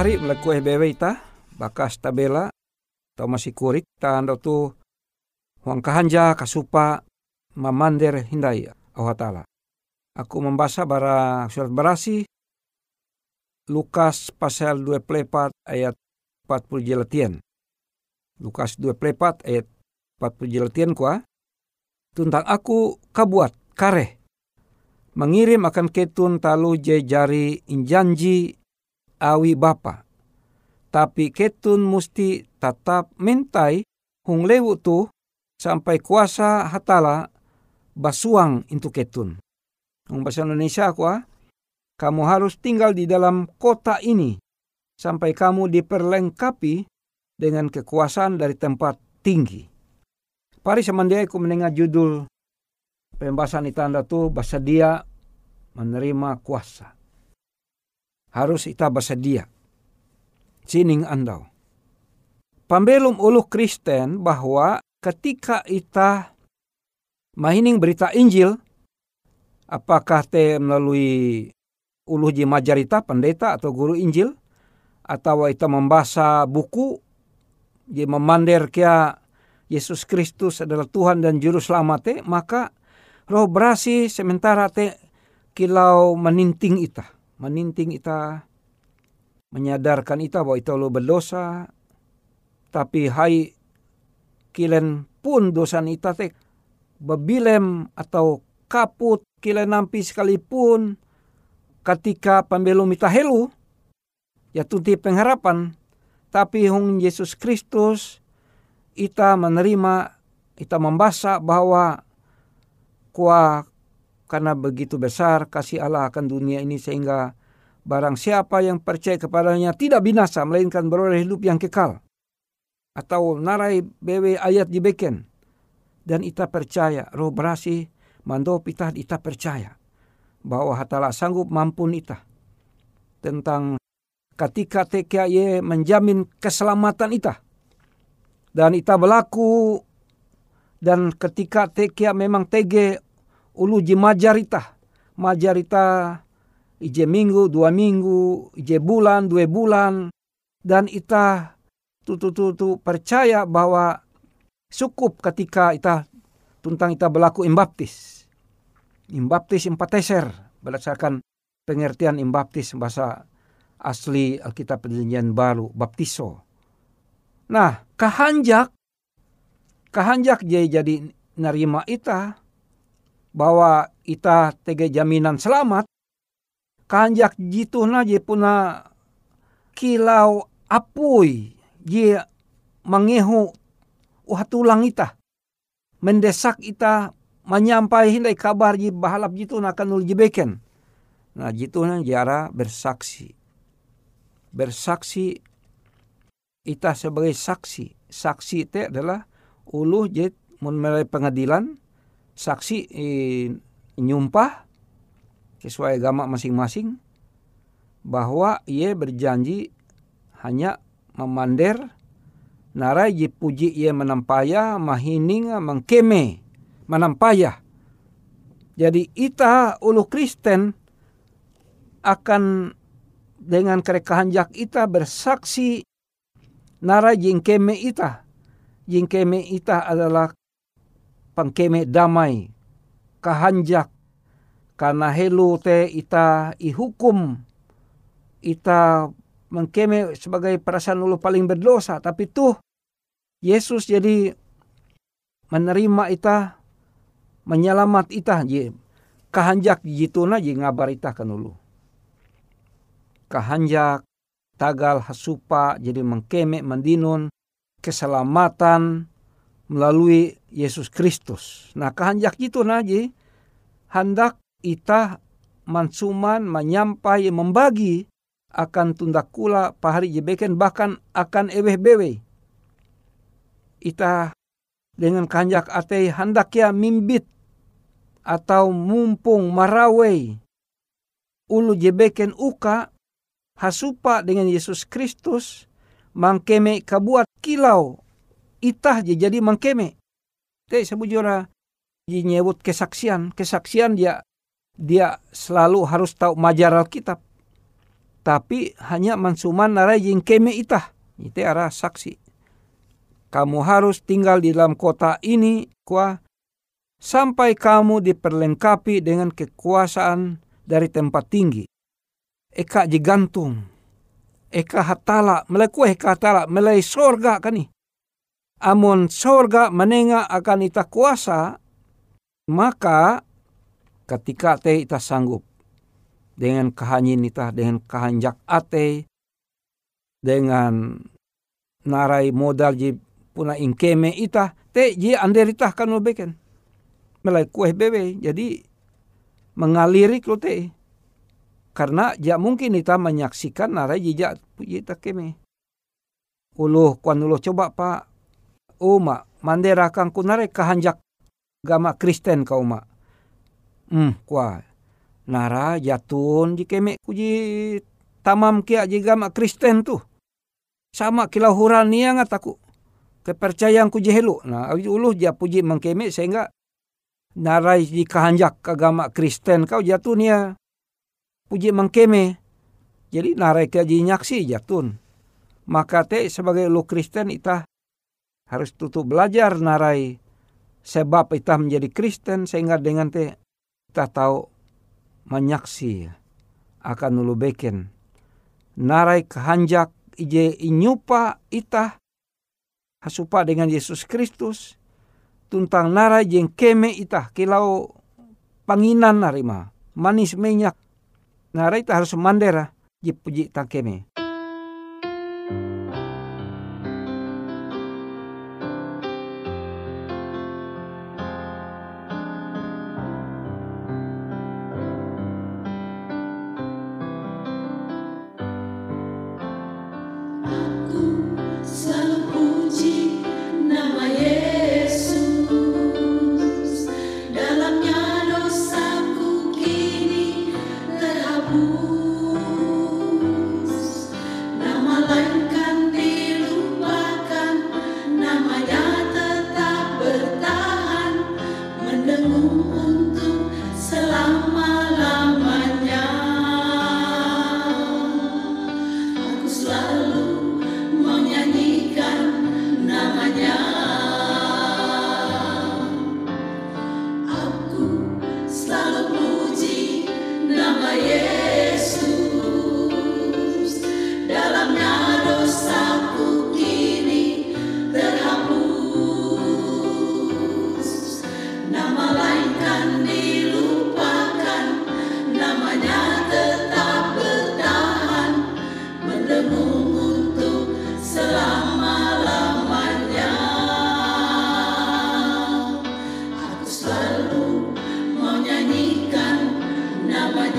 Tunda kula pahari melaku bewe ita bakas tabela atau masih kurik tanda tu huang kahanja kasupa mamander hindai Allah Ta'ala. Aku membaca bara surat berasi Lukas pasal 2 plepat ayat 40 jelatian. Lukas 2 plepat ayat 40 jelatian kuah. Tuntang aku kabuat kare. Mengirim akan ketun talu je jari injanji awi bapa. Tapi ketun musti tetap mentai hung lewu tu sampai kuasa hatala basuang into ketun. Hung bahasa Indonesia kuah, kamu harus tinggal di dalam kota ini sampai kamu diperlengkapi dengan kekuasaan dari tempat tinggi. Pari semandia aku mendengar judul pembahasan tanda tu bersedia menerima kuasa. Harus kita bersedia sining andau. Pambelum uluh Kristen bahwa ketika ita mahining berita Injil, apakah te melalui uluh majarita pendeta atau guru Injil, atau ita membaca buku, je memander kia Yesus Kristus adalah Tuhan dan Juru Selamat maka roh berasi sementara te kilau meninting ita. Meninting ita menyadarkan ita bahwa ita lo berdosa, tapi hai kilen pun dosa ita te bebilem atau kaput kilen nampi sekalipun ketika pembelum ita helu, ya tunti pengharapan, tapi hong Yesus Kristus ita menerima, ita membaca bahwa kuah karena begitu besar kasih Allah akan dunia ini sehingga Barang siapa yang percaya kepadanya tidak binasa, melainkan beroleh hidup yang kekal. Atau narai bewe ayat dibeken. Dan ita percaya, roh berasi, mando pitah ita percaya. Bahwa hatala sanggup mampun ita. Tentang ketika ye menjamin keselamatan ita. Dan ita berlaku dan ketika tekia memang tege ulu jimajar ita. Majar ita ije minggu, dua minggu, ije bulan, dua bulan. Dan ita tutu-tutu percaya bahwa cukup ketika ita tentang ita berlaku imbaptis. Imbaptis impateser berdasarkan pengertian imbaptis bahasa asli Alkitab Perjanjian Baru, baptiso. Nah, kahanjak, kahanjak jadi jadi nerima ita bahwa ita tege jaminan selamat kanjak jitu na je puna kilau apui je mangehu uhat tulang ita. Mendesak ita menyampai hindai kabar ji bahalap jitu na kanul jibeken nah jitu na jara bersaksi. Bersaksi ita sebagai saksi. Saksi itu adalah ulu je mulai pengadilan saksi eh, nyumpah sesuai agama masing-masing bahwa ia berjanji hanya memander narai ji puji ia menampaya mahining mengkeme menampaya jadi ita ulu Kristen akan dengan kerekahanjak ita bersaksi narai jingkeme ita. Jingkeme ita adalah pengkeme damai kahanjak karena helu te ita ihukum ita mengkeme sebagai perasaan ulu paling berdosa. Tapi tuh Yesus jadi menerima ita menyelamat ita. Je kahanjak jituna je ngabar ita kan ulu. Kahanjak tagal hasupa jadi mengkeme mendinun keselamatan melalui Yesus Kristus. Nah kahanjak itu naji hendak ita mansuman menyampai membagi akan tunda kula pahari jebeken bahkan akan eweh bewe. Ita dengan kanjak atei ya mimbit atau mumpung marawei ulu jebeken uka hasupa dengan Yesus Kristus mangkeme kabuat kilau itah jadi mangkeme. Te sebujura nyebut kesaksian, kesaksian dia dia selalu harus tahu majar Alkitab. tapi hanya mansuman nara jing keme itah. Itu arah saksi. Kamu harus tinggal di dalam kota ini, kuah, sampai kamu diperlengkapi dengan kekuasaan dari tempat tinggi. Eka jigantung. Eka hatala, mulai kue eka hatala, mulai sorga kan nih. Amon sorga menengah akan ita kuasa, maka ketika te ita sanggup dengan kehanyin ita, dengan kehanjak ate, dengan narai modal ji puna ingkeme ita, te ji anderita kan beken. Melai kue bebe, jadi mengaliri lo te. Karena ja mungkin ita menyaksikan narai jejak ita keme. Uluh kuan uluh coba pak. Uma mandera kang kunare kahanjak gama Kristen kau ma. Hmm kuah nara jatun keme kuji tamam kia gama Kristen tu. Sama kilau huran niang ataku kepercayaan ku jehelu. Nah, uluh ja puji mengkeme sehingga narai di kahanjak agama Kristen kau jatuh nia puji mengkeme. Jadi narai ke nyaksi jatun. Maka te sebagai lu Kristen itah harus tutup belajar narai. Sebab kita menjadi Kristen sehingga dengan te kita tahu menyaksi akan nulu beken. Narai kehanjak ije inyupa itah hasupa dengan Yesus Kristus. Tuntang narai jeng keme itah kilau panginan narima. Manis minyak narai itah harus mandera jipuji tak keme.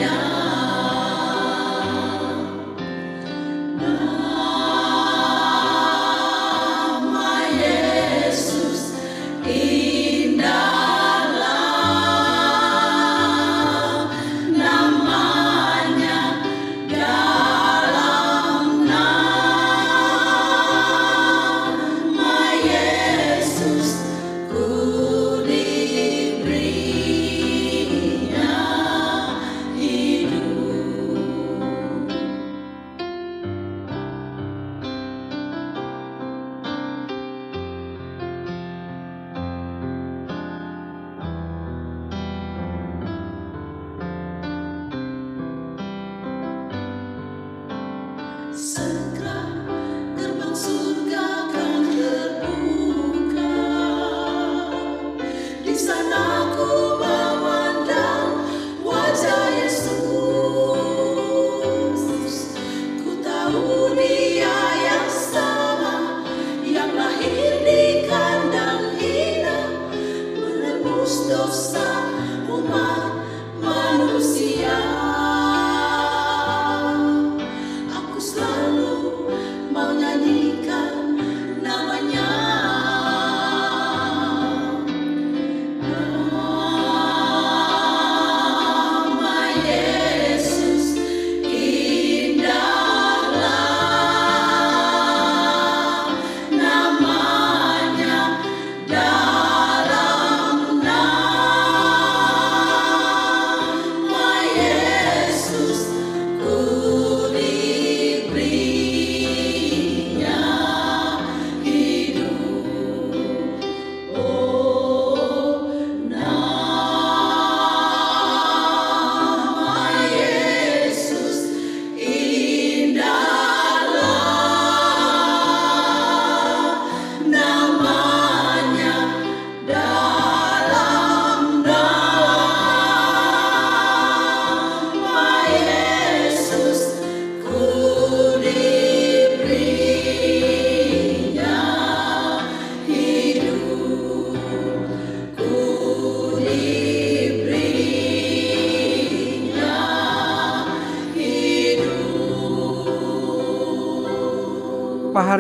Yeah.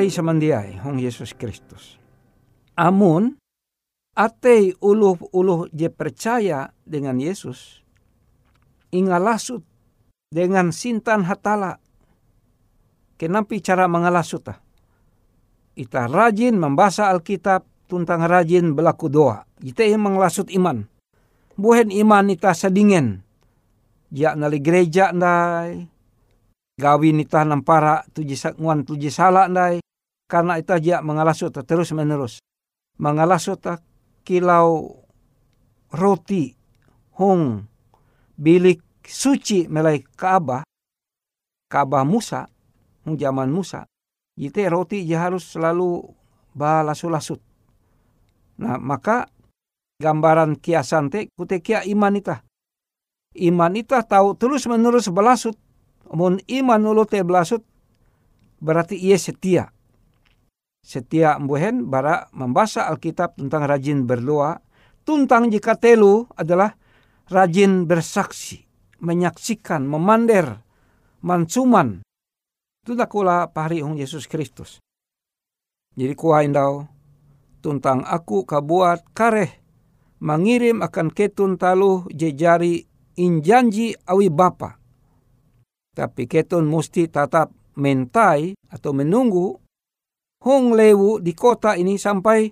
Pahari samandiai hong Yesus Kristus. Amun atei uluh-uluh je percaya dengan Yesus ingalasut dengan sintan hatala. Kenapa cara mengalasut? Ita rajin membaca Alkitab tentang rajin berlaku doa. Ita yang mengalasut iman. Buhen iman ita sedingin. Ja nali gereja ndai, gawin ita nampara tuji nguan tuji salah ndai karena ita dia mengalasut terus menerus. Mengalasut kilau roti hong bilik suci melai Ka'bah Ka'bah Musa hong zaman Musa. Itu roti dia harus selalu balasu-lasut. Nah maka gambaran kiasan te kute kia iman ita iman ita tahu terus menerus belasut. Mun iman ulu te belasut berarti ia setia. Setia mbuhen bara membaca Alkitab tentang rajin berdoa. Tuntang jika telu adalah rajin bersaksi, menyaksikan, memander, mansuman. Itu kula pahari ong Yesus Kristus. Jadi kuah indau, tuntang aku kabuat kareh, mengirim akan ketun talu jejari injanji awi bapa tapi ketun mesti tetap mentai atau menunggu hong lewu di kota ini sampai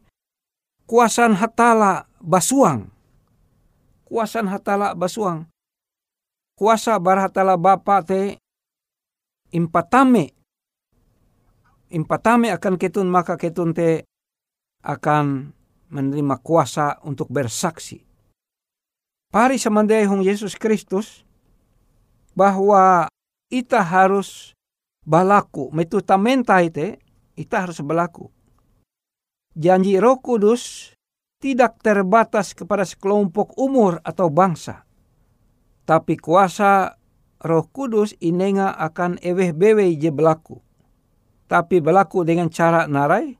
kuasan hatala basuang. Kuasan hatala basuang. Kuasa barhatala bapa te impatame. Impatame akan ketun maka ketun te akan menerima kuasa untuk bersaksi. Pari samandai hong Yesus Kristus bahwa ita harus balaku. Metutamente ite, ita harus balaku. Janji roh kudus tidak terbatas kepada sekelompok umur atau bangsa. Tapi kuasa roh kudus inenga akan eweh bewe je belaku. Tapi belaku dengan cara narai,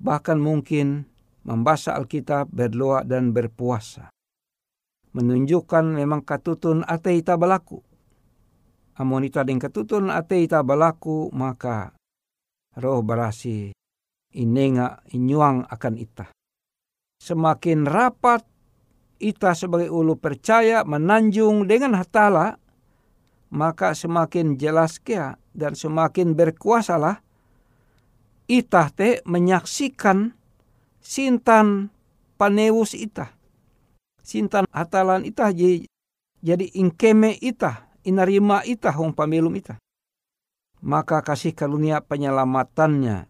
bahkan mungkin membaca Alkitab, berdoa dan berpuasa. Menunjukkan memang katutun ate ita belaku Amun ita ding ketutun ate ita balaku maka roh barasi inenga inyuang akan ita. Semakin rapat ita sebagai ulu percaya menanjung dengan hatala maka semakin jelas kia dan semakin berkuasalah ita te menyaksikan sintan panewus ita. Sintan hatalan ita jadi ingkeme ita inarima ita hong pamilum ita. Maka kasih karunia penyelamatannya.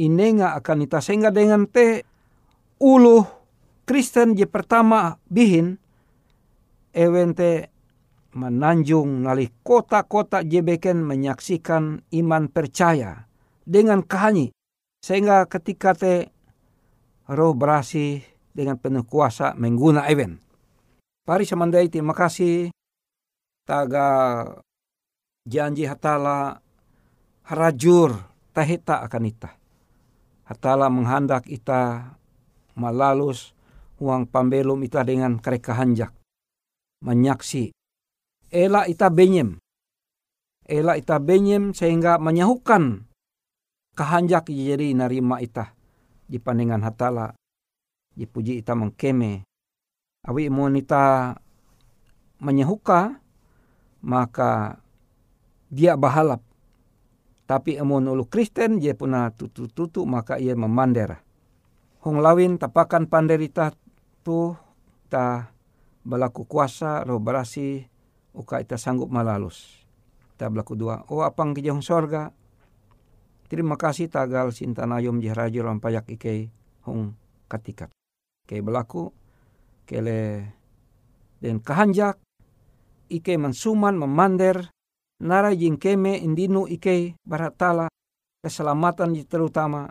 Inenga akan ita sehingga dengan te uluh Kristen je pertama bihin ewente menanjung nali kota-kota jebeken menyaksikan iman percaya dengan kahanyi sehingga ketika te roh berasi dengan penuh kuasa mengguna event. Pari samandai terima kasih taga janji hatala harajur tahita akan ita. Hatala menghandak ita malalus uang pambelum ita dengan kereka hanjak. Menyaksi. Ela ita benyem. Ela ita benyem sehingga menyahukan kahanjak jadi narima ita. Di pandangan hatala. Dipuji ita mengkeme. Awi mon ita menyahuka maka dia bahalap. Tapi amun ulu Kristen dia puna tutu-tutu maka ia memandera. Hong lawin tapakan panderita tu ta balaku kuasa roh berasi uka ita sanggup malalus. Ta belaku dua. Oh apang kijong sorga. Terima kasih tagal sintanayom jihrajo payak ike hong katikat. Ke belaku kele dan kahanjak ike mansuman memander nara jingkeme indinu ike baratala keselamatan terutama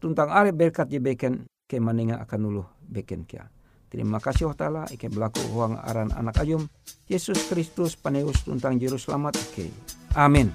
tuntang are berkat beken ke maninga akan ulu beken kia. Terima kasih Allah Ta'ala ike berlaku huang aran anak ayum Yesus Kristus paneus tuntang juru selamat ike. Amin.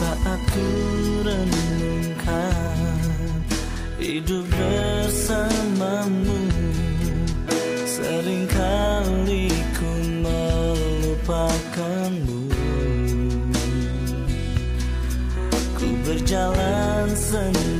Saat ku renungkan Hidup bersamamu. Seringkali ku melupakanmu. Ku berjalan sendiri.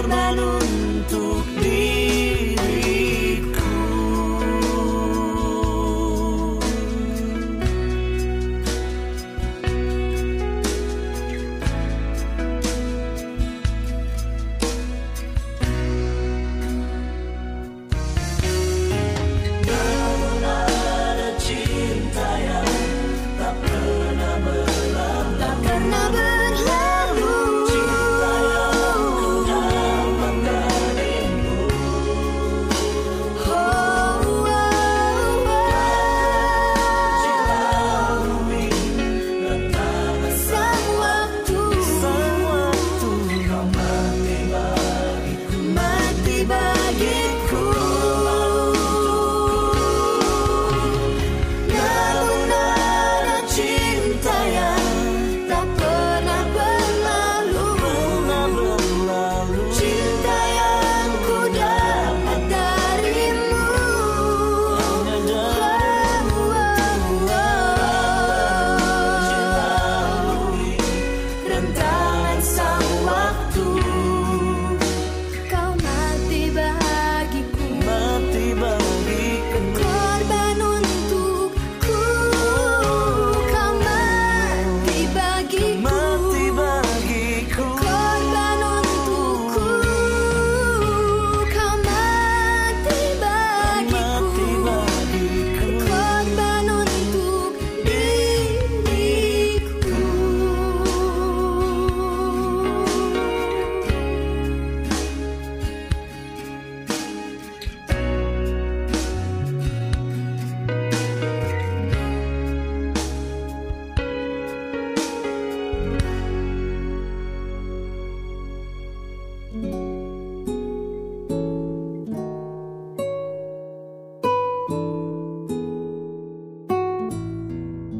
Berkorban untuk diriku